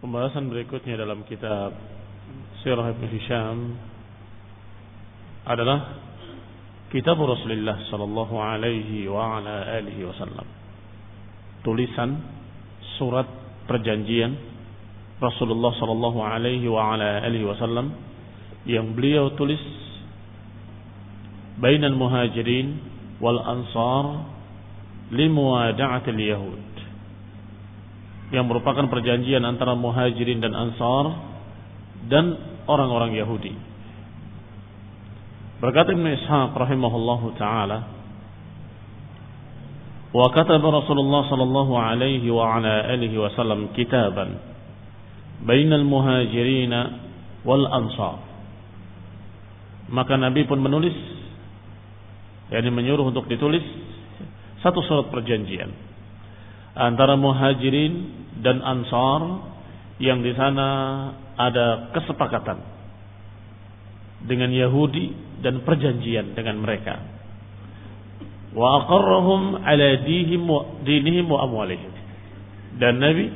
Pembahasan berikutnya dalam kitab Sirah Ibn Hisham adalah Kitab Rasulullah sallallahu alaihi wa ala alihi wasallam. Tulisan surat perjanjian Rasulullah sallallahu alaihi wa ala alihi wasallam yang beliau tulis bainal muhajirin wal ansar limuwada'atil yahud yang merupakan perjanjian antara muhajirin dan ansar dan orang-orang Yahudi. Berkata Ibn Ishaq rahimahullahu taala, "Wa kataba Rasulullah sallallahu alaihi wa ala alihi wasallam kitaban bainal muhajirin wal ansar." Maka Nabi pun menulis yakni menyuruh untuk ditulis satu surat perjanjian antara muhajirin dan ansar yang di sana ada kesepakatan dengan Yahudi dan perjanjian dengan mereka. Wa aqarrahum ala dinihim wa amwalihim. Dan Nabi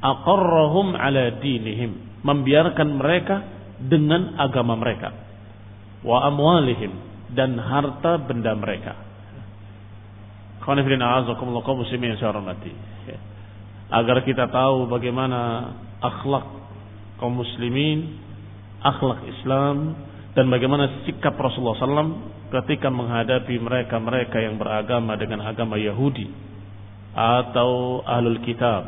aqarrahum ala dinihim, membiarkan mereka dengan agama mereka. Wa amwalihim dan harta benda mereka. Hormati. Agar kita tahu bagaimana akhlak kaum muslimin, akhlak Islam, dan bagaimana sikap Rasulullah SAW ketika menghadapi mereka-mereka yang beragama dengan agama Yahudi atau ahlul kitab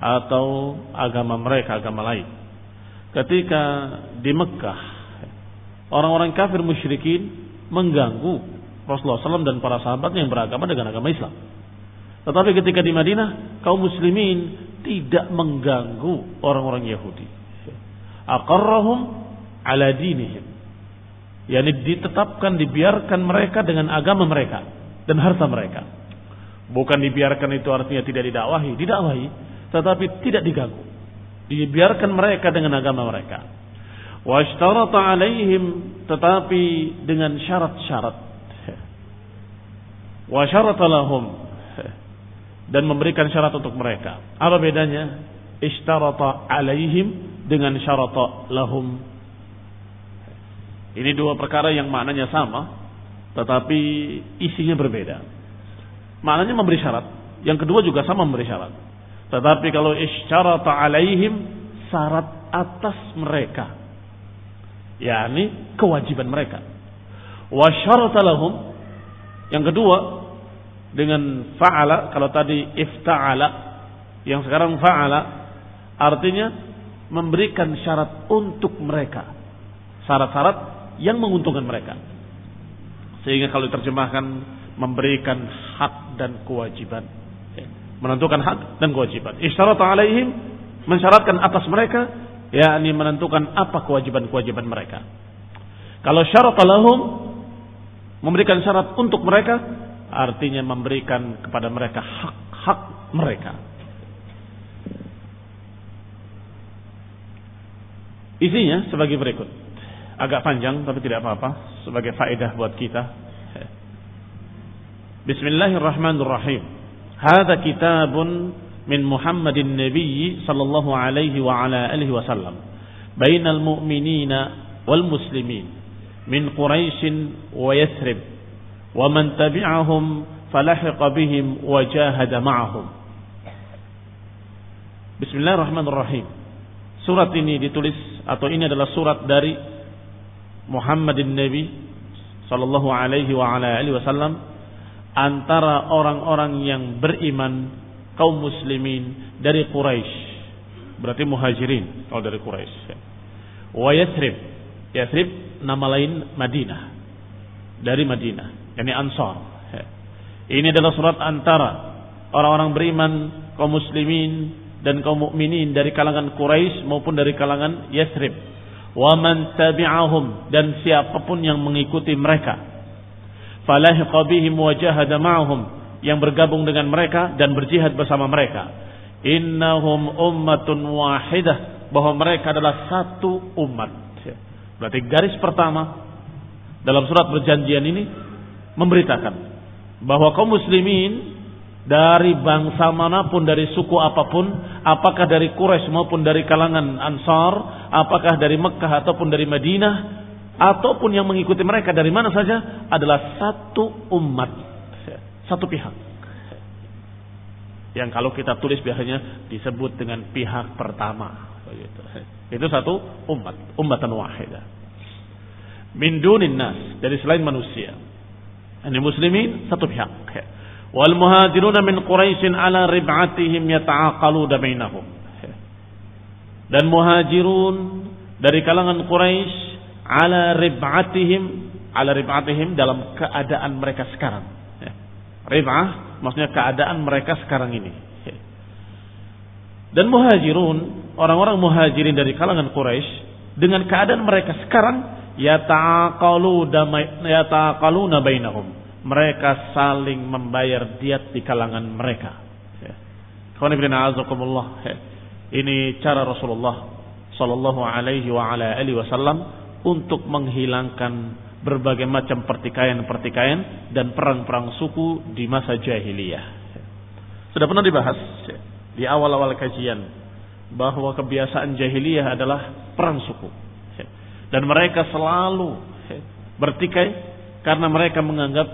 atau agama mereka agama lain. Ketika di Mekah orang-orang kafir musyrikin mengganggu Rasulullah SAW dan para sahabat yang beragama dengan agama Islam. Tetapi ketika di Madinah, kaum muslimin tidak mengganggu orang-orang Yahudi. Aqarrahum ala dinihim. Yani ditetapkan, dibiarkan mereka dengan agama mereka dan harta mereka. Bukan dibiarkan itu artinya tidak didakwahi, didakwahi, tetapi tidak diganggu. Dibiarkan mereka dengan agama mereka. Wa alaihim tetapi dengan syarat-syarat wa syarata lahum dan memberikan syarat untuk mereka. Apa bedanya? Ishtarata alaihim dengan syarata lahum. Ini dua perkara yang maknanya sama, tetapi isinya berbeda. Maknanya memberi syarat, Yang kedua juga sama memberi syarat. Tetapi kalau isyarata alaihim syarat atas mereka. yakni kewajiban mereka. Wa syarata lahum yang kedua dengan fa'ala kalau tadi ifta'ala yang sekarang fa'ala artinya memberikan syarat untuk mereka. Syarat-syarat yang menguntungkan mereka. Sehingga kalau diterjemahkan memberikan hak dan kewajiban. Ya, menentukan hak dan kewajiban. Isyarat alaihim mensyaratkan atas mereka yakni menentukan apa kewajiban-kewajiban mereka. Kalau syarat lahum memberikan syarat untuk mereka artinya memberikan kepada mereka hak-hak mereka. Isinya sebagai berikut. Agak panjang tapi tidak apa-apa sebagai faedah buat kita. Bismillahirrahmanirrahim. Hada kitabun min Muhammadin Nabi sallallahu alaihi wa ala alihi wasallam bainal mu'minina wal muslimin min Quraisy wa Yathrib wa man tabi'ahum falahiqa bihim wa jahada ma'ahum. Bismillahirrahmanirrahim. Surat ini ditulis atau ini adalah surat dari Muhammad Nabi sallallahu alaihi wa ala alihi wasallam antara orang-orang yang beriman kaum muslimin dari Quraisy berarti muhajirin kalau dari Quraisy ya. wa Yathrib Yathrib nama lain Madinah dari Madinah yakni Ansar. Ini adalah surat antara orang-orang beriman kaum muslimin dan kaum mukminin dari kalangan Quraisy maupun dari kalangan Yathrib. Wa man tabi'ahum dan siapa pun yang mengikuti mereka falahiqa bihim wa jahada ma'hum yang bergabung dengan mereka dan berjihad bersama mereka innahum ummatun wahidah bahwa mereka adalah satu umat berarti garis pertama dalam surat perjanjian ini memberitakan bahwa kaum muslimin dari bangsa mana pun dari suku apa pun apakah dari Quraisy maupun dari kalangan Ansar apakah dari Mekah ataupun dari Madinah ataupun yang mengikuti mereka dari mana saja adalah satu umat, satu pihak. Yang kalau kita tulis biasanya disebut dengan pihak pertama. Itu satu umat, umatan wahidah. Min dunin nas, dari selain manusia. Ini muslimin satu pihak. Wal muhajirun min Quraisyin ala rib'atihim yata'aqalu bainahum. Dan muhajirun dari kalangan Quraisy ala rib'atihim ala rib'atihim dalam keadaan mereka sekarang. Ya. Rib'ah maksudnya keadaan mereka sekarang ini. Ya. Dan muhajirun, orang-orang muhajirin dari kalangan Quraisy dengan keadaan mereka sekarang yata'aqaluna bainahum. Mereka saling membayar diat di kalangan mereka. Ya. Ini cara Rasulullah sallallahu alaihi wa ala alihi wasallam untuk menghilangkan berbagai macam pertikaian-pertikaian dan perang-perang suku di masa jahiliyah. Sudah pernah dibahas di awal-awal kajian bahwa kebiasaan jahiliyah adalah perang suku. Dan mereka selalu bertikai karena mereka menganggap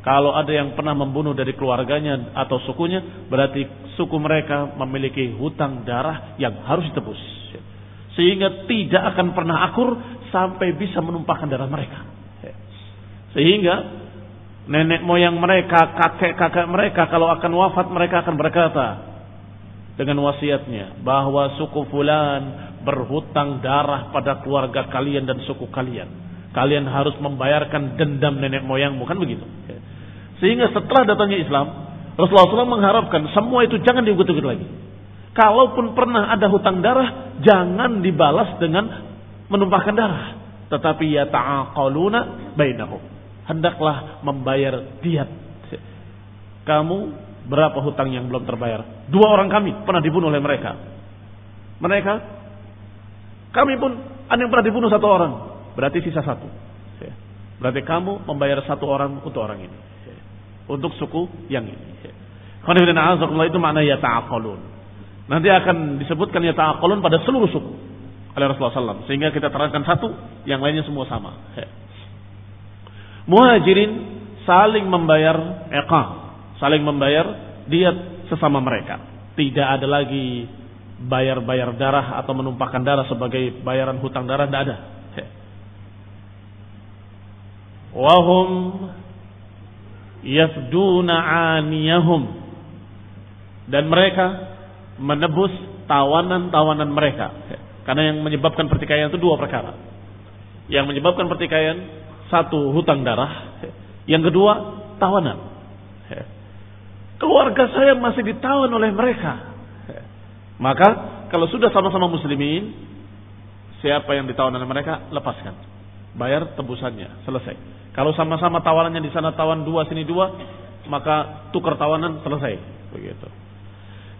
kalau ada yang pernah membunuh dari keluarganya atau sukunya, berarti suku mereka memiliki hutang darah yang harus ditebus. Sehingga tidak akan pernah akur sampai bisa menumpahkan darah mereka. Sehingga nenek moyang mereka, kakek-kakek mereka kalau akan wafat mereka akan berkata dengan wasiatnya bahwa suku fulan berhutang darah pada keluarga kalian dan suku kalian. Kalian harus membayarkan dendam nenek moyangmu kan begitu. Sehingga setelah datangnya Islam, Rasulullah SAW mengharapkan semua itu jangan diukut-ukut lagi. Kalaupun pernah ada hutang darah, jangan dibalas dengan menumpahkan darah, tetapi ya ta'aqaluna bainahum. Hendaklah membayar diat. Kamu berapa hutang yang belum terbayar? Dua orang kami pernah dibunuh oleh mereka. Mereka, kami pun ada yang pernah dibunuh satu orang. Berarti sisa satu. Berarti kamu membayar satu orang untuk orang ini. Untuk suku yang ini. itu makna ya ta'aqalun. Nanti akan disebutkan ya ta'aqalun pada seluruh suku oleh Rasulullah SAW. Sehingga kita terangkan satu, yang lainnya semua sama. Muhajirin saling membayar iqam, saling membayar diat sesama mereka. Tidak ada lagi bayar-bayar darah atau menumpahkan darah sebagai bayaran hutang darah, tidak ada. Wahum yafduna aniyahum dan mereka menebus tawanan-tawanan mereka. Karena yang menyebabkan pertikaian itu dua perkara. Yang menyebabkan pertikaian satu hutang darah, yang kedua tawanan. Keluarga saya masih ditawan oleh mereka. Maka kalau sudah sama-sama muslimin, siapa yang ditawan oleh mereka lepaskan. Bayar tebusannya, selesai. Kalau sama-sama tawanannya di sana tawan dua sini dua, maka tukar tawanan selesai. Begitu.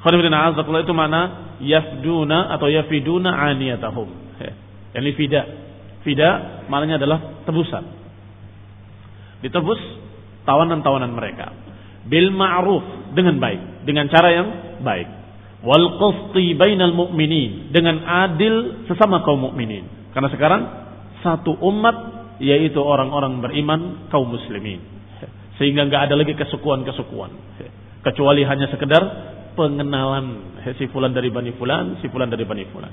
Khonibina azakullah itu mana yafduna atau yafiduna aniyatahum. Yang ini fida. Fida maknanya adalah tebusan. Ditebus tawanan-tawanan mereka. Bil ma'ruf dengan baik, dengan cara yang baik. Wal qisti bainal mu'minin dengan adil sesama kaum mukminin. Karena sekarang satu umat yaitu orang-orang beriman kaum muslimin. Sehingga nggak ada lagi kesukuan-kesukuan. Kecuali hanya sekedar pengenalan si fulan dari Bani Fulan, si fulan dari Bani Fulan.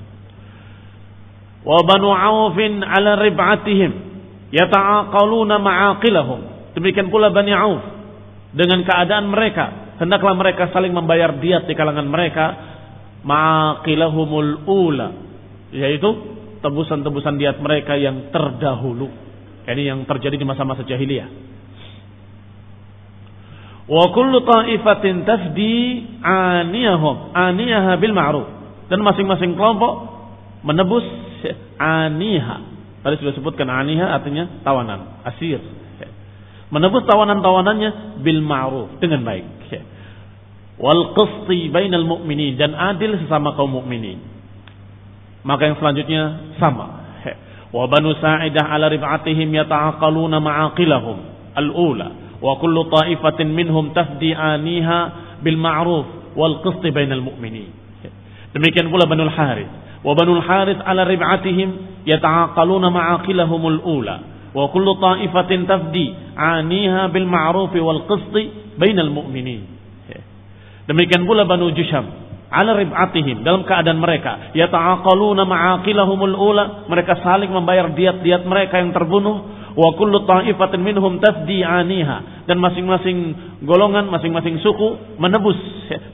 Wa banu Aufin ala rib'atihim yata'aqaluna ma'aqilahum. Demikian pula Bani Auf dengan keadaan mereka hendaklah mereka saling membayar diat di kalangan mereka ma'aqilahumul ula yaitu tebusan-tebusan diat mereka yang terdahulu ini yang terjadi di masa-masa jahiliyah. Wa kullu ta'ifatin tafdi aniyahum, aniyaha bil ma'ruf. Dan masing-masing kelompok menebus aniha. Tadi sudah sebutkan aniha artinya tawanan, asir. Menebus tawanan-tawanannya bil ma'ruf dengan baik. Wal qisti bainal mu'minin dan adil sesama kaum mukminin. Maka yang selanjutnya sama wa banu sa'idah ala rib'atihim yata'aqaluna ma'aqilahum al-ula wa kullu ta'ifatin minhum tafdi aniha bil ma'ruf wal qist bainal mu'minin demikian pula banu al-harith wa banu al-harith ala rib'atihim yata'aqaluna ma'aqilahum al-ula wa kullu ta'ifatin tafdi aniha bil ma'ruf wal qist bainal mu'minin demikian pula banu jusham ala rib'atihim dalam keadaan mereka. Yata'aqaluna ma'aqilahumul ula mereka saling membayar diat-diat mereka yang terbunuh. Wa kullu ta'ifatin minhum tafdi aniha dan masing-masing golongan masing-masing suku menebus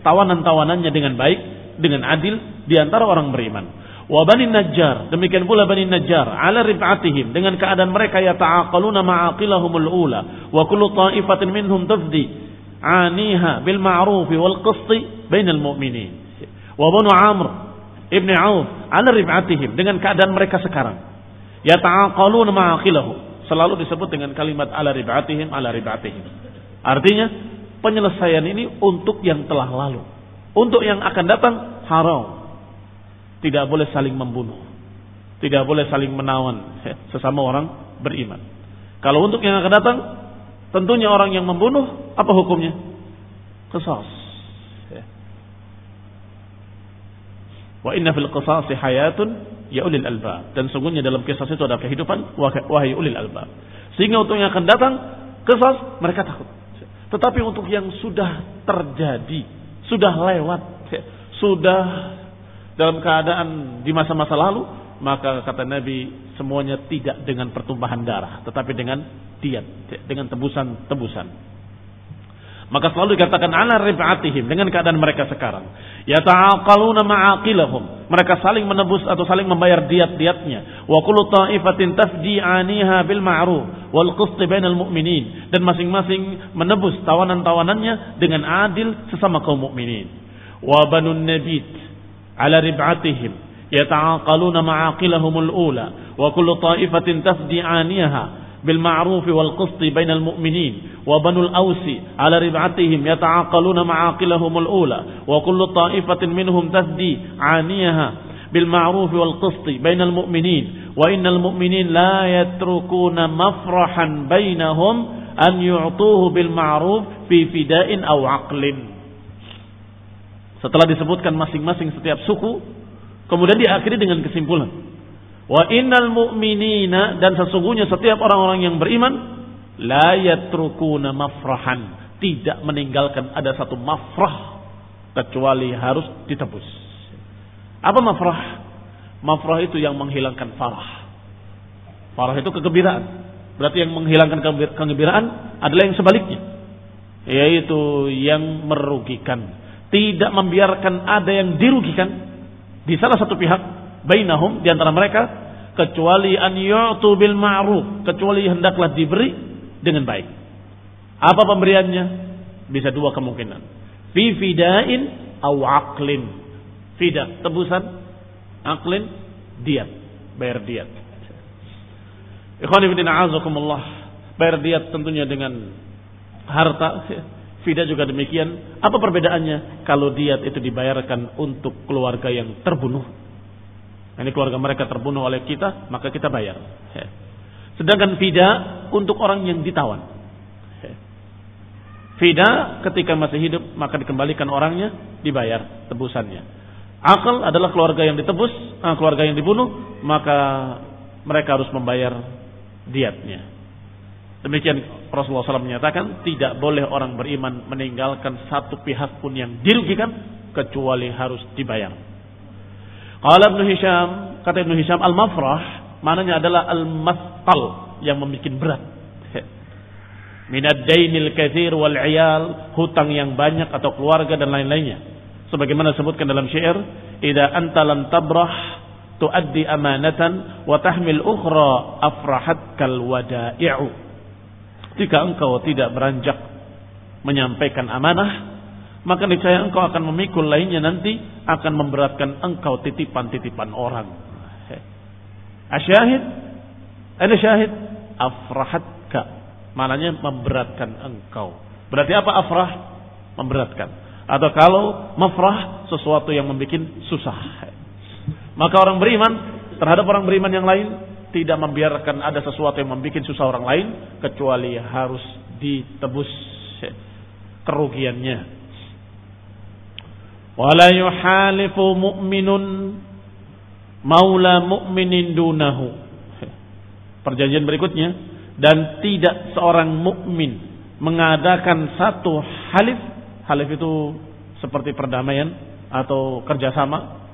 tawanan-tawanannya dengan baik dengan adil di antara orang beriman. Wa bani najjar demikian pula bani najjar ala rib'atihim dengan keadaan mereka yata'aqaluna ma'aqilahumul ula. Wa kullu ta'ifatin minhum tafdi aniha bil ma'ruf wal qisti bainal mu'minin wa banu Amr ibn Auf ala rib'atihim dengan keadaan mereka sekarang. Yata'aqaluna ma'aqilahu. Selalu disebut dengan kalimat ala rib'atihim ala rib'atihim. Artinya penyelesaian ini untuk yang telah lalu. Untuk yang akan datang haram. Tidak boleh saling membunuh. Tidak boleh saling menawan sesama orang beriman. Kalau untuk yang akan datang, tentunya orang yang membunuh, apa hukumnya? Kesas. Wa inna fil qisasi hayatun ya ulil albab. Dan sungguhnya dalam kisah itu ada kehidupan wahai ulil albab. Sehingga untuk yang akan datang kisah mereka takut. Tetapi untuk yang sudah terjadi, sudah lewat, sudah dalam keadaan di masa-masa lalu, maka kata Nabi semuanya tidak dengan pertumpahan darah, tetapi dengan diat, dengan tebusan-tebusan. Maka selalu dikatakan ala rib'atihim dengan keadaan mereka sekarang. Yata'aqaluna ma'aqilahum. Mereka saling menebus atau saling membayar diat-diatnya. Wa kullu ta'ifatin tafdi 'aniha bil ma'ruf wal qist bainal mu'minin dan masing-masing menebus tawanan-tawanannya dengan adil sesama kaum mukminin. Wa banun nabit ala rib'atihim yata'aqaluna ma'aqilahumul ula wa kullu ta'ifatin tafdi 'aniha bil ma'rufi wal qisti bainal mu'minin wa banul ausi ala rib'atihim yata'aqaluna ma'aqilahumul ula wa kullu ta'ifatin minhum tasdi 'aniyaha bil ma'ruf wal qisti bainal mu'minin wa innal mu'minin la yatrukuna mafrahan bainahum an yu'tuhu bil ma'ruf fi fida'in aw aqlin. Setelah disebutkan masing-masing setiap suku kemudian diakhiri dengan kesimpulan. Wa innal mu'minina dan sesungguhnya setiap orang-orang yang beriman la yatrukuna mafrahan, tidak meninggalkan ada satu mafrah kecuali harus ditebus. Apa mafrah? Mafrah itu yang menghilangkan farah. Farah itu kegembiraan. Berarti yang menghilangkan kegembiraan adalah yang sebaliknya. Yaitu yang merugikan. Tidak membiarkan ada yang dirugikan di salah satu pihak bainahum di antara mereka kecuali an yu'tu bil ma'ruf kecuali hendaklah diberi dengan baik. Apa pemberiannya? Bisa dua kemungkinan. Fi fidain au aqlin. Fida, tebusan. Aqlin, diat. Bayar diat. Ikhwan ibn a'azakumullah. Bayar diat tentunya dengan harta. Fida juga demikian. Apa perbedaannya? Kalau diat itu dibayarkan untuk keluarga yang terbunuh. Ini keluarga mereka terbunuh oleh kita, maka kita bayar. Sedangkan fida untuk orang yang ditawan. Fida ketika masih hidup maka dikembalikan orangnya dibayar tebusannya. Akal adalah keluarga yang ditebus, eh, keluarga yang dibunuh maka mereka harus membayar diatnya. Demikian Rasulullah SAW menyatakan tidak boleh orang beriman meninggalkan satu pihak pun yang dirugikan kecuali harus dibayar. Kalau Ibnu Hisham, kata Ibnu Hisham al-mafrah maknanya adalah al-masqal yang membuat berat minad dainil kathir wal iyal, hutang yang banyak atau keluarga dan lain-lainnya. Sebagaimana disebutkan dalam syair, "Idza anta lam tabrah tuaddi amanatan wa tahmil ukhra afrahat kal wada'i'u." Jika engkau tidak beranjak menyampaikan amanah, maka niscaya engkau akan memikul lainnya nanti akan memberatkan engkau titipan-titipan orang. Asyahid, ada syahid, afrahat Mananya memberatkan engkau. Berarti apa afrah? Memberatkan. Atau kalau mafrah sesuatu yang membuat susah. Maka orang beriman terhadap orang beriman yang lain tidak membiarkan ada sesuatu yang membuat susah orang lain kecuali harus ditebus kerugiannya. Wala yuhalifu mu'minun maula mu'minin dunahu. Perjanjian berikutnya, dan tidak seorang mukmin mengadakan satu halif. Halif itu seperti perdamaian atau kerjasama.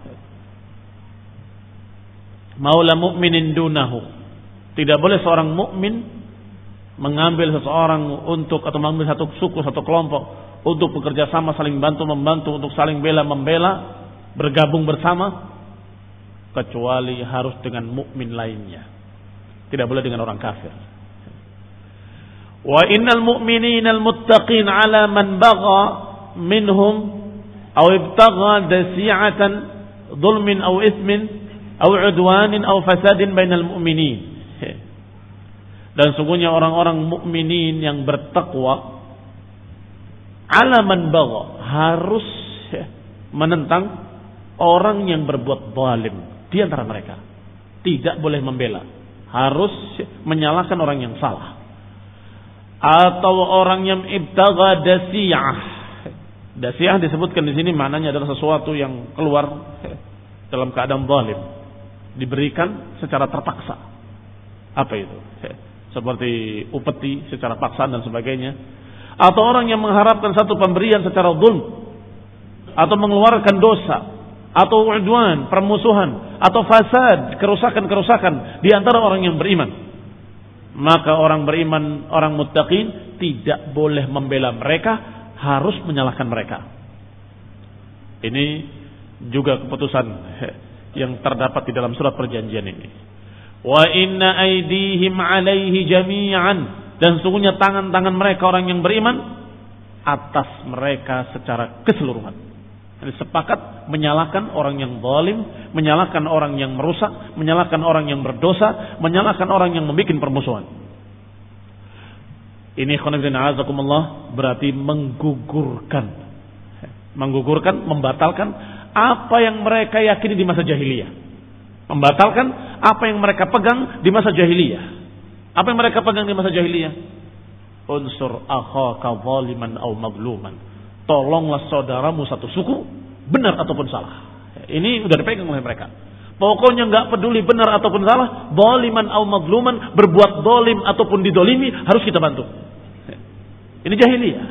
Maula mukminin dunahu. Tidak boleh seorang mukmin mengambil seseorang untuk atau mengambil satu suku satu kelompok untuk bekerja sama saling bantu membantu untuk saling bela membela bergabung bersama kecuali harus dengan mukmin lainnya tidak boleh dengan orang kafir Wa innal mu'minina al-muttaqin ala man bagha minhum aw ibtagha dasi'atan dhulmin aw ismin aw udwanin aw fasadin bainal mu'minin. Dan sungguhnya orang-orang mukminin yang bertakwa ala man bagha harus menentang orang yang berbuat zalim di antara mereka. Tidak boleh membela, harus menyalahkan orang yang salah atau orang yang ibtaga dasiyah. Dasiyah disebutkan di sini maknanya adalah sesuatu yang keluar dalam keadaan zalim, diberikan secara terpaksa. Apa itu? Seperti upeti secara paksaan dan sebagainya. Atau orang yang mengharapkan satu pemberian secara zulm. Atau mengeluarkan dosa. Atau udwan, permusuhan. Atau fasad, kerusakan-kerusakan di antara orang yang beriman. Maka orang beriman, orang muttaqin tidak boleh membela mereka, harus menyalahkan mereka. Ini juga keputusan yang terdapat di dalam surat perjanjian ini. Wa inna aidihim alaihi jami'an dan sungguhnya tangan-tangan mereka orang yang beriman atas mereka secara keseluruhan. Jadi sepakat menyalahkan orang yang zalim, menyalahkan orang yang merusak, menyalahkan orang yang berdosa, menyalahkan orang yang membuat permusuhan. Ini khonibina azakumullah berarti menggugurkan. Menggugurkan, membatalkan apa yang mereka yakini di masa jahiliyah. Membatalkan apa yang mereka pegang di masa jahiliyah. Apa yang mereka pegang di masa jahiliyah? Unsur akhaka zaliman au magluman tolonglah saudaramu satu suku, benar ataupun salah. Ini udah dipegang oleh mereka. Pokoknya nggak peduli benar ataupun salah, doliman au madluman, berbuat dolim ataupun didolimi harus kita bantu. Ini jahiliyah.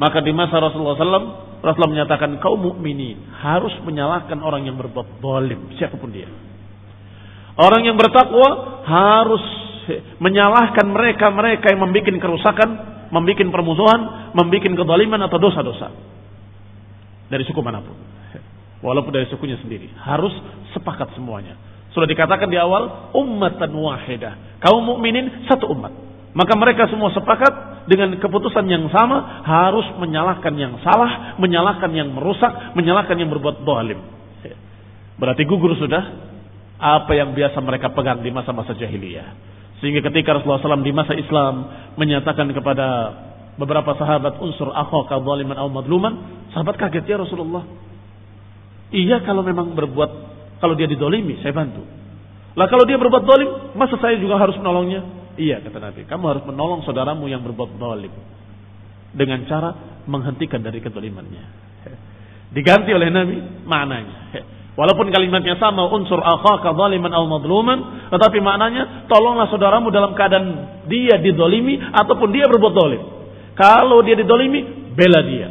Maka di masa Rasulullah SAW, Rasulullah menyatakan kaum mukminin harus menyalahkan orang yang berbuat zalim, siapa pun dia. Orang yang bertakwa harus menyalahkan mereka-mereka yang membuat kerusakan, membuat permusuhan, membuat kezaliman atau dosa-dosa. Dari suku mana pun. Walaupun dari sukunya sendiri. Harus sepakat semuanya. Sudah dikatakan di awal, ummatan wahidah. Kaum mukminin satu umat. Maka mereka semua sepakat dengan keputusan yang sama harus menyalahkan yang salah, menyalahkan yang merusak, menyalahkan yang berbuat dolim. Berarti gugur sudah apa yang biasa mereka pegang di masa-masa jahiliyah. Sehingga ketika Rasulullah SAW di masa Islam menyatakan kepada beberapa sahabat unsur akhaka zaliman atau madluman, sahabat kaget ya Rasulullah. Iya kalau memang berbuat, kalau dia didolimi, saya bantu. Lah kalau dia berbuat dolim, masa saya juga harus menolongnya? Iya kata Nabi, kamu harus menolong saudaramu yang berbuat zalim dengan cara menghentikan dari kedolimannya. Diganti oleh Nabi maknanya. Walaupun kalimatnya sama unsur akhaka zaliman aw madluman, tetapi maknanya tolonglah saudaramu dalam keadaan dia didolimi ataupun dia berbuat dolim. Kalau dia didolimi, bela dia.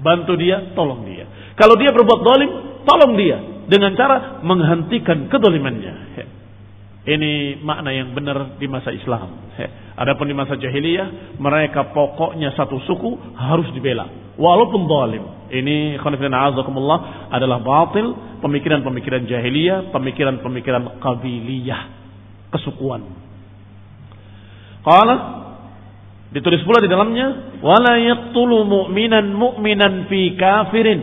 Bantu dia, tolong dia. Kalau dia berbuat dolim, tolong dia dengan cara menghentikan kedolimannya. Ini makna yang benar di masa Islam. Adapun di masa jahiliyah, mereka pokoknya satu suku harus dibela. Walaupun zalim. Ini khonifin azakumullah adalah batil. Pemikiran-pemikiran jahiliyah, pemikiran-pemikiran kabiliyah. Kesukuan. Qala ditulis pula di dalamnya wala yaqtulu mu'minan mu'minan fi kafirin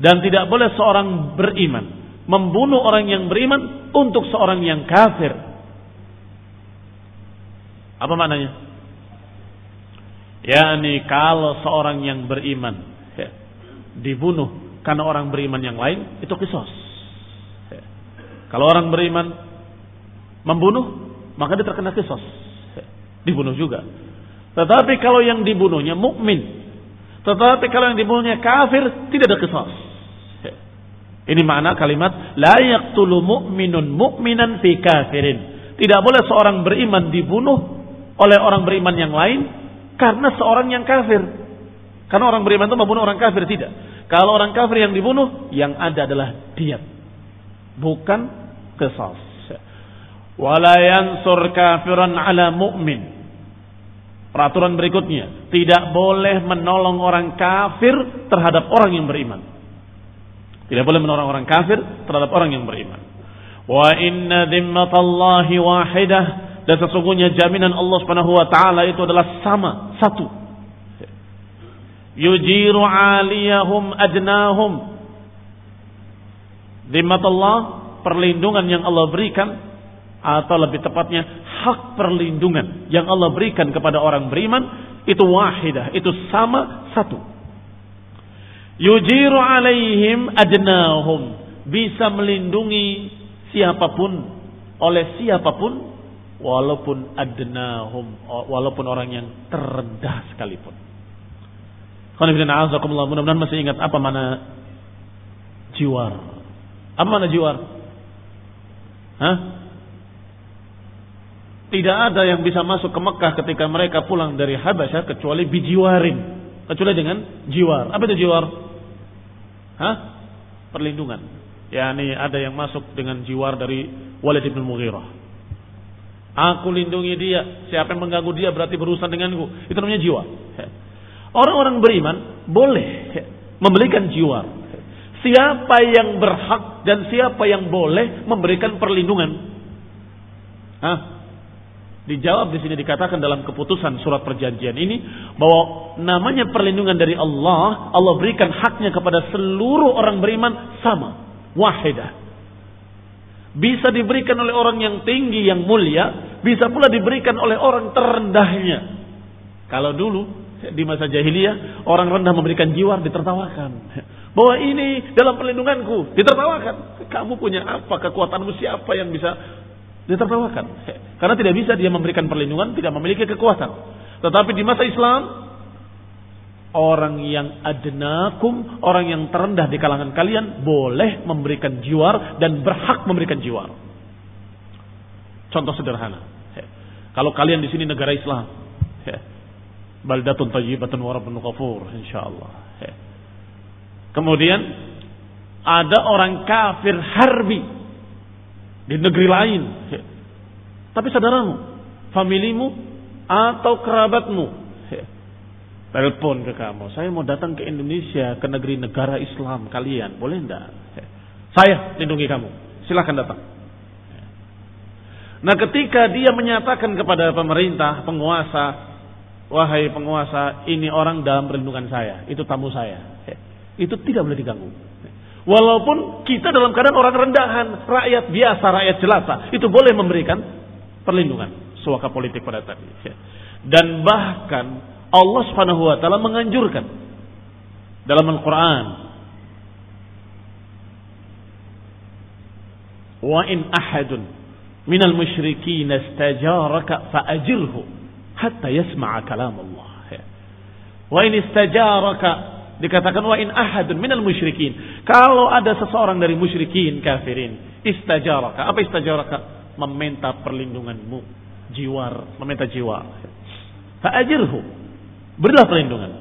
dan tidak boleh seorang beriman membunuh orang yang beriman untuk seorang yang kafir. Apa maknanya? Yani kalau seorang yang beriman ya, dibunuh karena orang beriman yang lain itu kisos. Ya. Kalau orang beriman membunuh maka dia terkena kisos. Ya. Dibunuh juga. Tetapi kalau yang dibunuhnya mukmin, tetapi kalau yang dibunuhnya kafir tidak ada kisos. Ini makna kalimat la yaqtulu mu'minun mu'minan fi kafirin. Tidak boleh seorang beriman dibunuh oleh orang beriman yang lain karena seorang yang kafir. Karena orang beriman itu membunuh orang kafir tidak. Kalau orang kafir yang dibunuh, yang ada adalah diat. Bukan kesal. Wala yansur kafiran ala mu'min. Peraturan berikutnya, tidak boleh menolong orang kafir terhadap orang yang beriman. Tidak boleh menolong orang kafir terhadap orang yang beriman. Wa inna dhimmatallahi wahidah dan sesungguhnya jaminan Allah Subhanahu wa taala itu adalah sama, satu. Yujiru aliyahum adnahum. Dhimmatullah perlindungan yang Allah berikan atau lebih tepatnya hak perlindungan yang Allah berikan kepada orang beriman itu wahidah, itu sama satu. Yujiru alaihim adnahum. Bisa melindungi siapa pun. Oleh siapa pun. Walaupun adnahum. Walaupun orang yang terendah sekalipun. Mudah-mudahan masih ingat apa mana jiwar. Apa mana jiwar? Hah? Tidak ada yang bisa masuk ke Mekah ketika mereka pulang dari Habasyah kecuali bijiwarin. Kecuali dengan jiwar. Apa itu jiwar? Hah? Perlindungan. Yani ada yang masuk dengan jiwar dari Walid bin Mughirah. Aku lindungi dia. Siapa yang mengganggu dia berarti berurusan denganku. Itu namanya jiwa. Orang-orang beriman boleh memberikan jiwar. Siapa yang berhak dan siapa yang boleh memberikan perlindungan. Hah? Dijawab di sini dikatakan dalam keputusan surat perjanjian ini bahwa namanya perlindungan dari Allah, Allah berikan haknya kepada seluruh orang beriman sama, wahidah. Bisa diberikan oleh orang yang tinggi, yang mulia, bisa pula diberikan oleh orang terendahnya. Kalau dulu di masa jahiliyah orang rendah memberikan jiwa ditertawakan. Bahwa ini dalam perlindunganku ditertawakan. Kamu punya apa kekuatanmu siapa yang bisa ditertawakan. Karena tidak bisa dia memberikan perlindungan, tidak memiliki kekuatan. Tetapi di masa Islam, orang yang adnakum, orang yang terendah di kalangan kalian, boleh memberikan jiwar dan berhak memberikan jiwar. Contoh sederhana. Kalau kalian di sini negara Islam, baldatun tayyibatun wa rabbun ghafur insyaallah. Ya. Kemudian ada orang kafir harbi di negeri lain. Tapi saudaramu, familimu atau kerabatmu. Telepon ke kamu, saya mau datang ke Indonesia, ke negeri negara Islam kalian, boleh enggak? Ya. Saya lindungi kamu, silahkan datang. Nah ketika dia menyatakan kepada pemerintah, penguasa, wahai penguasa, ini orang dalam perlindungan saya, itu tamu saya. Itu tidak boleh diganggu. Walaupun kita dalam keadaan orang rendahan, rakyat biasa, rakyat jelata, itu boleh memberikan perlindungan suaka politik pada tadi. Dan bahkan Allah Subhanahu wa taala menganjurkan dalam Al-Qur'an Wa in ahadun minal musyrikin istajaraka fa'ajirhu hatta yasma'a kalam Allah. Ya. Wa in istajaraka dikatakan wa in ahadun minal musyrikin. Kalau ada seseorang dari musyrikin kafirin, istajaraka. Apa istajaraka? Meminta perlindunganmu, jiwar, meminta jiwa. Fa'ajirhu. Berilah perlindungan.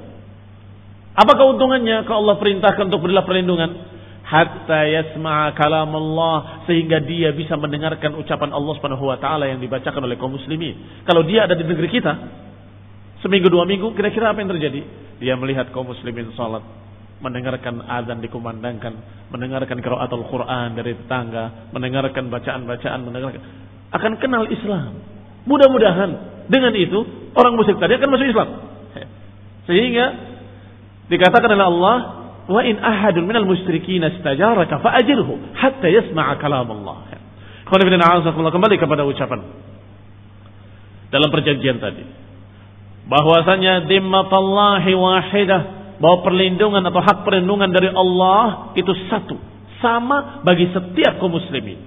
Apa keuntungannya kalau Allah perintahkan untuk berilah perlindungan? hatta yasma'a kalam Allah sehingga dia bisa mendengarkan ucapan Allah Subhanahu wa taala yang dibacakan oleh kaum muslimin. Kalau dia ada di negeri kita seminggu dua minggu kira-kira apa yang terjadi? Dia melihat kaum muslimin salat, mendengarkan azan dikumandangkan, mendengarkan qiraatul Quran dari tetangga, mendengarkan bacaan-bacaan, mendengarkan akan kenal Islam. Mudah-mudahan dengan itu orang musyrik tadi akan masuk Islam. Sehingga dikatakan oleh Allah Wa in ahadun minal musyrikin istajaraka fa'ajirhu hatta yasma'a kalam Allah. Kembali kepada ucapan dalam perjanjian tadi. Bahwasanya dimmatallahi wahidah. Bahwa perlindungan atau hak perlindungan dari Allah itu satu. Sama bagi setiap kaum muslimin.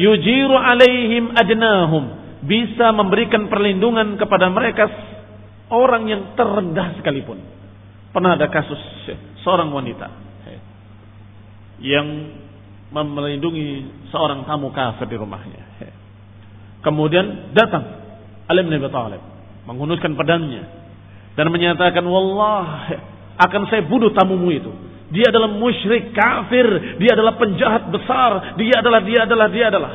Yujiru alaihim adnahum. Bisa memberikan perlindungan kepada mereka orang yang terendah sekalipun. Pernah ada kasus seorang wanita yang melindungi seorang tamu kafir di rumahnya. Kemudian datang Ali bin Abi Thalib menghunuskan pedangnya dan menyatakan, "Wallah, akan saya bunuh tamumu itu. Dia adalah musyrik kafir, dia adalah penjahat besar, dia adalah dia adalah dia adalah."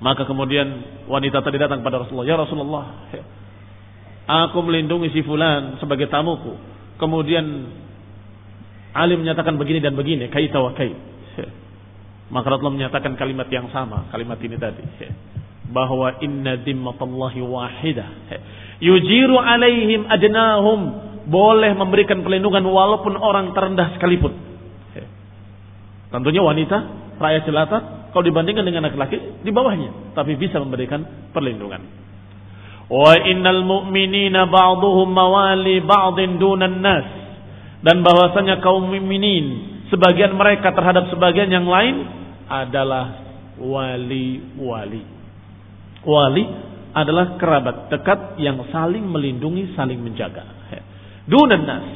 Maka kemudian wanita tadi datang pada Rasulullah, "Ya Rasulullah, aku melindungi si fulan sebagai tamuku. Kemudian Ali menyatakan begini dan begini, kaita wa kait. Maka Rasulullah menyatakan kalimat yang sama, kalimat ini tadi. Bahwa inna dimmatallahi wahidah. Yujiru alaihim adnahum. Boleh memberikan perlindungan walaupun orang terendah sekalipun. Tentunya wanita, rakyat jelata, kalau dibandingkan dengan laki-laki, di bawahnya. Tapi bisa memberikan perlindungan. Innal mu'minina ba'duhum mawali ba'din dunan nas. Dan bahwasanya kaum mukminin sebagian mereka terhadap sebagian yang lain adalah wali-wali. Wali adalah kerabat dekat yang saling melindungi, saling menjaga. Dunan nas.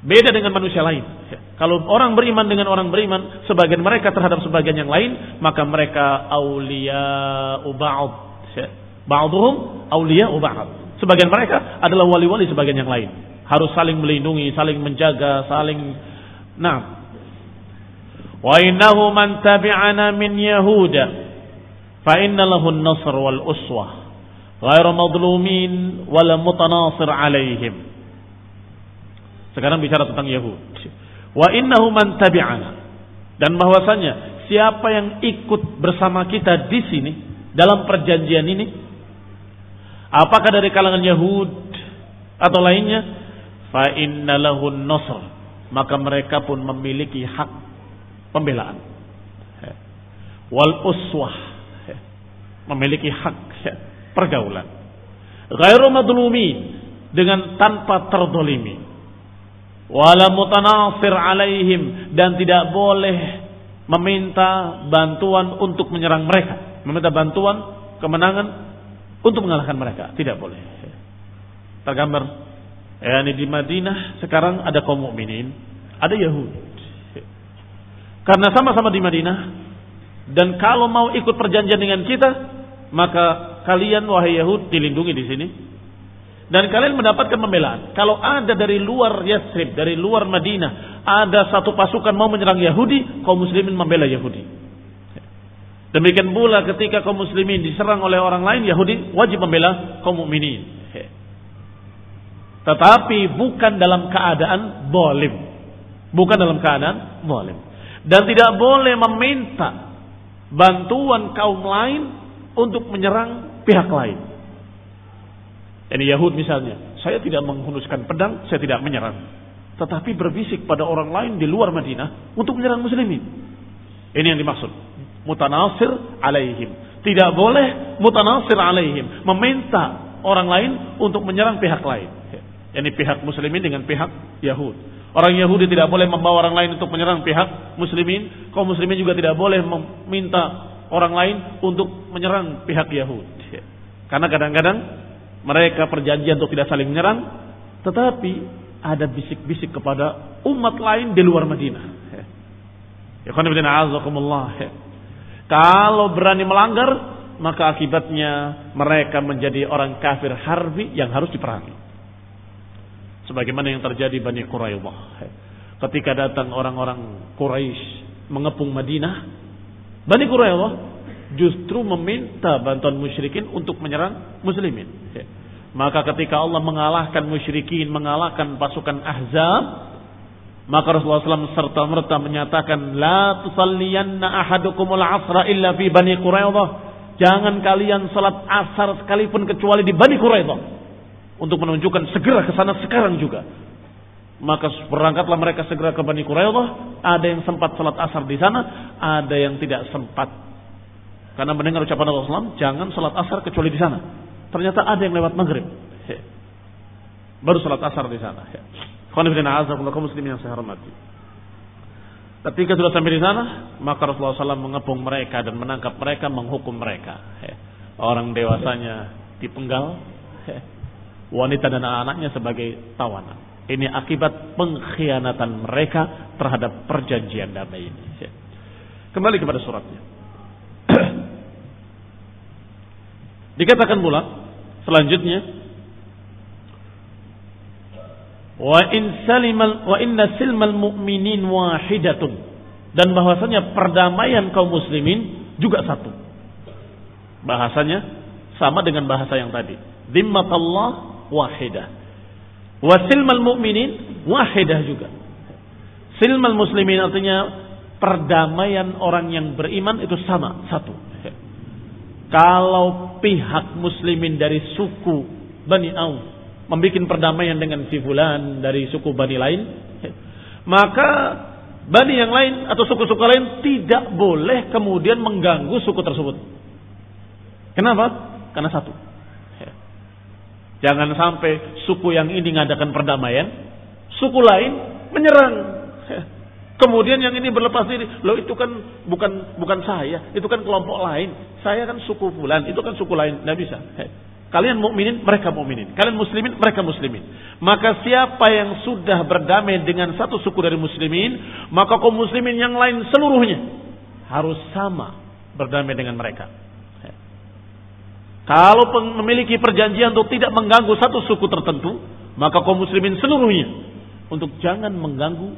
Beda dengan manusia lain. Kalau orang beriman dengan orang beriman, sebagian mereka terhadap sebagian yang lain, maka mereka aulia ba'd. Ba'duhum awliya ba'd. Sebagian mereka adalah wali-wali sebagian yang lain. Harus saling melindungi, saling menjaga, saling Nah. Wa innahu man tabi'ana min Yahuda fa inna lahu an-nasr wal uswah ghairu madlumin wala mutanasir alaihim. Sekarang bicara tentang Yahud. Wa innahu man tabi'ana dan bahwasanya siapa yang ikut bersama kita di sini dalam perjanjian ini Apakah dari kalangan Yahud atau lainnya? Fa inna lahun nasr. Maka mereka pun memiliki hak pembelaan. Wal uswah. Memiliki hak pergaulan. Ghairu madlumin. Dengan tanpa terdolimi. Wala mutanasir alaihim. Dan tidak boleh meminta bantuan untuk menyerang mereka. Meminta bantuan, kemenangan untuk mengalahkan mereka. Tidak boleh. Tergambar. Ya, ini di Madinah sekarang ada kaum mukminin, ada Yahudi. Karena sama-sama di Madinah dan kalau mau ikut perjanjian dengan kita, maka kalian wahai Yahud dilindungi di sini Dan kalian mendapatkan pembelaan. Kalau ada dari luar Yasrib, dari luar Madinah, ada satu pasukan mau menyerang Yahudi, kaum muslimin membela Yahudi. Demikian pula ketika kaum muslimin diserang oleh orang lain, Yahudi wajib membela kaum mukminin. Tetapi bukan dalam keadaan bolim. Bukan dalam keadaan bolim. Dan tidak boleh meminta bantuan kaum lain untuk menyerang pihak lain. Ini Yahud misalnya, saya tidak menghunuskan pedang, saya tidak menyerang. Tetapi berbisik pada orang lain di luar Madinah untuk menyerang muslimin. Ini yang dimaksud. Mutanasir alaihim. Tidak boleh mutanasir alaihim. Meminta orang lain untuk menyerang pihak lain. Ini pihak muslimin dengan pihak Yahud. Orang Yahudi tidak boleh membawa orang lain untuk menyerang pihak muslimin. Kaum muslimin juga tidak boleh meminta orang lain untuk menyerang pihak Yahud. Karena kadang-kadang mereka perjanjian untuk tidak saling menyerang, tetapi ada bisik-bisik kepada umat lain di luar Madinah. Ya, Kalau berani melanggar, maka akibatnya mereka menjadi orang kafir harbi yang harus diperangi. Sebagaimana yang terjadi Bani Quraidah. Ketika datang orang-orang Quraisy mengepung Madinah, Bani Quraidah justru meminta bantuan musyrikin untuk menyerang muslimin. Maka ketika Allah mengalahkan musyrikin, mengalahkan pasukan Ahzab, maka Rasulullah SAW serta merta menyatakan, La tusalliyanna ahadukumul asra illa fi bani Quraidah. Jangan kalian salat asar sekalipun kecuali di Bani Quraidah. Untuk menunjukkan segera ke sana sekarang juga. Maka berangkatlah mereka segera ke Bani Quraidah. Ada yang sempat salat asar di sana, ada yang tidak sempat karena mendengar ucapan Rasulullah SAW, jangan salat asar kecuali di sana. Ternyata ada yang lewat maghrib. Baru salat asar di sana. Muslimin yang saya hormati. Ketika sudah sampai di sana, maka Rasulullah SAW mengepung mereka dan menangkap mereka, menghukum mereka. Orang dewasanya dipenggal, wanita dan anak-anaknya sebagai tawanan. Ini akibat pengkhianatan mereka terhadap perjanjian damai ini. Kembali kepada suratnya. Dikatakan pula selanjutnya wa in salimal wa inna silmal mu'minin wahidatun dan bahwasanya perdamaian kaum muslimin juga satu. Bahasanya sama dengan bahasa yang tadi. Zimmatallah wahidah. Wa silmal mu'minin wahidah juga. Silmal muslimin artinya perdamaian orang yang beriman itu sama, satu. Kalau pihak muslimin dari suku Bani Auf membuat perdamaian dengan si fulan dari suku Bani lain, maka Bani yang lain atau suku-suku lain tidak boleh kemudian mengganggu suku tersebut. Kenapa? Karena satu. Jangan sampai suku yang ini mengadakan perdamaian, suku lain menyerang. Kemudian yang ini berlepas diri, loh itu kan bukan bukan saya, itu kan kelompok lain. Saya kan suku fulan, itu kan suku lain, tidak bisa. Kalian mukminin, mereka mukminin. Kalian muslimin, mereka muslimin. Maka siapa yang sudah berdamai dengan satu suku dari muslimin, maka kaum muslimin yang lain seluruhnya harus sama berdamai dengan mereka. Kalau memiliki perjanjian untuk tidak mengganggu satu suku tertentu, maka kaum muslimin seluruhnya untuk jangan mengganggu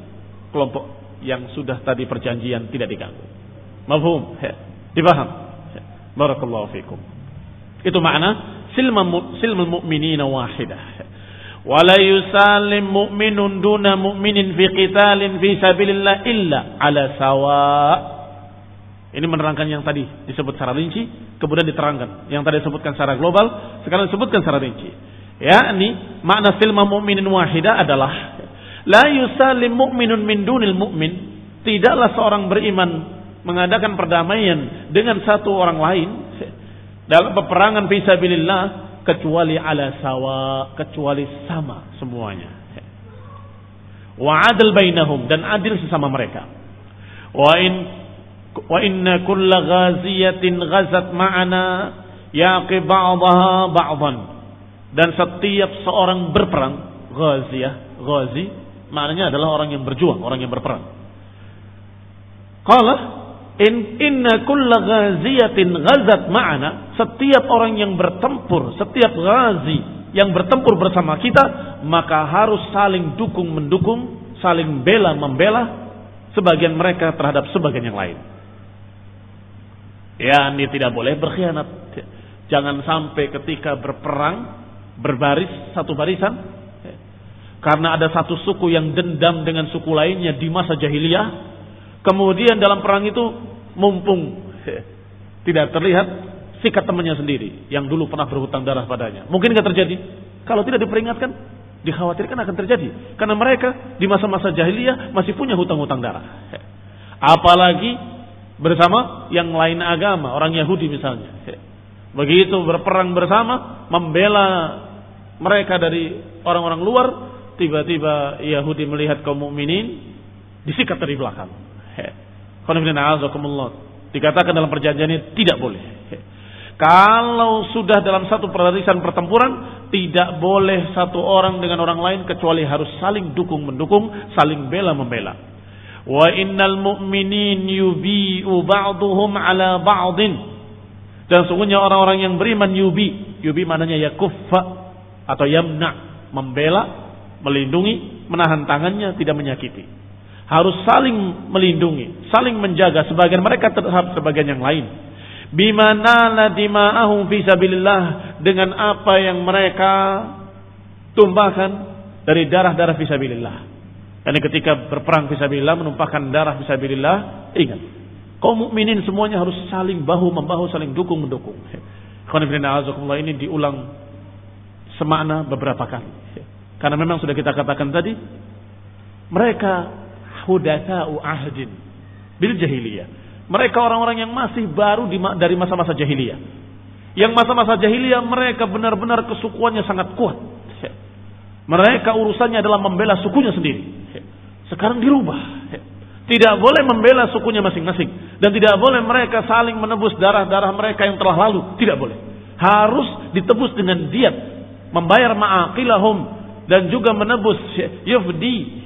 kelompok yang sudah tadi perjanjian tidak diganggu. Mafhum? Dipaham? Barakallahu fikum. Itu makna silmul mu'minina wahidah. Wala yusalim mu'minun duna mu'minin fi qitalin fi sabilillah illa ala sawa. Ini menerangkan yang tadi disebut secara rinci, kemudian diterangkan. Yang tadi disebutkan secara global, sekarang disebutkan secara rinci. Ya, ini makna silma mu'minin wahidah adalah La yusalim mu'minun min dunil mu'min. Tidaklah seorang beriman mengadakan perdamaian dengan satu orang lain dalam peperangan fisabilillah kecuali ala sawa, kecuali sama semuanya. Wa adil bainahum dan adil sesama mereka. Wa in wa inna kulla ghaziyatin ghazat ma'ana yaqi ba'daha ba'dan. Dan setiap seorang berperang, ghaziyah, ghazi Maknanya adalah orang yang berjuang, orang yang berperang. Qala in inna kulla ghaziyatin ghazat ma'ana, setiap orang yang bertempur, setiap ghazi yang bertempur bersama kita, maka harus saling dukung mendukung, saling bela membela sebagian mereka terhadap sebagian yang lain. Ya, ini tidak boleh berkhianat. Jangan sampai ketika berperang berbaris satu barisan karena ada satu suku yang dendam dengan suku lainnya di masa jahiliyah, kemudian dalam perang itu mumpung tidak terlihat sikat temannya sendiri yang dulu pernah berhutang darah padanya. Mungkin nggak terjadi. Kalau tidak diperingatkan, dikhawatirkan akan terjadi. Karena mereka di masa-masa jahiliyah masih punya hutang-hutang darah. Apalagi bersama yang lain agama, orang Yahudi misalnya. Begitu berperang bersama, membela mereka dari orang-orang luar, tiba-tiba Yahudi melihat kaum mukminin disikat dari belakang. Dikatakan dalam perjanjian ini tidak boleh. Kalau sudah dalam satu barisan pertempuran, tidak boleh satu orang dengan orang lain kecuali harus saling dukung mendukung, saling bela membela. Wa innal mu'minin yubi'u ba'duhum ala ba'din. Dan sungguhnya orang-orang yang beriman yubi, yubi maknanya ya kuffa atau yamna, membela, melindungi, menahan tangannya, tidak menyakiti. Harus saling melindungi, saling menjaga sebagian mereka terhadap sebagian yang lain bimana dima'ahum fi sabilillah dengan apa yang mereka tumpahkan dari darah-darah fi. Dan ketika berperang fi sabilillah menumpahkan darah fi sabilillah, ingat kaum mukminin semuanya harus saling bahu membahu, saling dukung mendukung. ini diulang semakna beberapa kali. Karena memang sudah kita katakan tadi, mereka hudatsa'u ahdin bil jahiliyah mereka orang-orang yang masih baru di, dari masa-masa jahiliyah. Yang masa-masa jahiliyah mereka benar-benar kesukuannya sangat kuat. Mereka urusannya adalah membela sukunya sendiri. Sekarang dirubah. Tidak boleh membela sukunya masing-masing. Dan tidak boleh mereka saling menebus darah-darah mereka yang telah lalu. Tidak boleh. Harus ditebus dengan diat. Membayar ma'aqilahum. Dan juga menebus yufdi.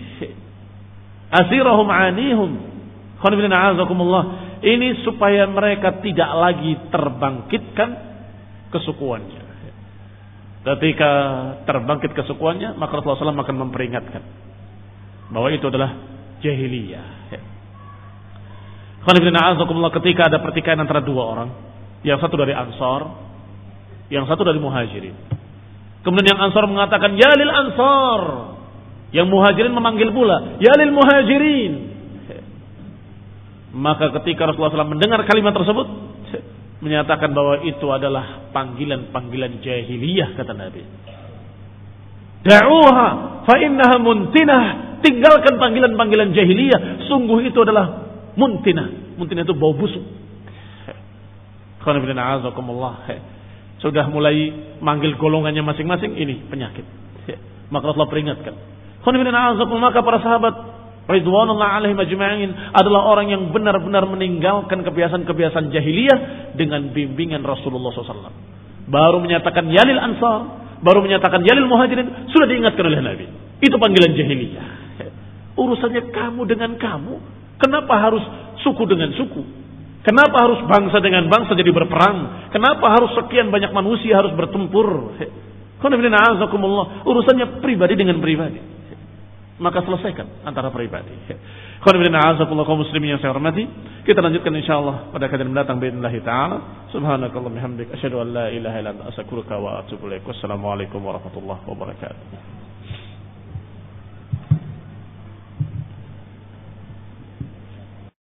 Asirahum anihum. Ini supaya mereka tidak lagi terbangkitkan kesukuannya. Ketika terbangkit kesukuannya, maka Rasulullah SAW akan memperingatkan bahwa itu adalah jahiliyah. ketika ada pertikaian antara dua orang, yang satu dari Ansor, yang satu dari Muhajirin. Kemudian yang Ansor mengatakan, Ya lil Ansor. Yang Muhajirin memanggil pula, Ya lil Muhajirin. Maka ketika Rasulullah SAW mendengar kalimat tersebut, menyatakan bahwa itu adalah panggilan-panggilan jahiliyah kata Nabi. Da'uha fa innaha muntinah. Tinggalkan panggilan-panggilan jahiliyah. Sungguh itu adalah muntinah. Muntinah itu bau busuk. Sudah mulai manggil golongannya masing-masing. Ini penyakit. Maka Rasulullah peringatkan. Maka para sahabat Ridwanullah alaihi majma'in adalah orang yang benar-benar meninggalkan kebiasaan-kebiasaan jahiliyah dengan bimbingan Rasulullah SAW. Baru menyatakan yalil ansar, baru menyatakan yalil muhajirin, sudah diingatkan oleh Nabi. Itu panggilan jahiliyah. Urusannya kamu dengan kamu. Kenapa harus suku dengan suku? Kenapa harus bangsa dengan bangsa jadi berperang? Kenapa harus sekian banyak manusia harus bertempur? Urusannya pribadi dengan pribadi maka selesaikan antara pribadi. kaum muslimin yang saya hormati. Kita lanjutkan insyaallah pada kajian mendatang باذنillah taala. Subhanakallah bihamdik asyhadu an la ilaha illa anta astaghfiruka wa atubu ilaik. Wassalamualaikum warahmatullahi wabarakatuh.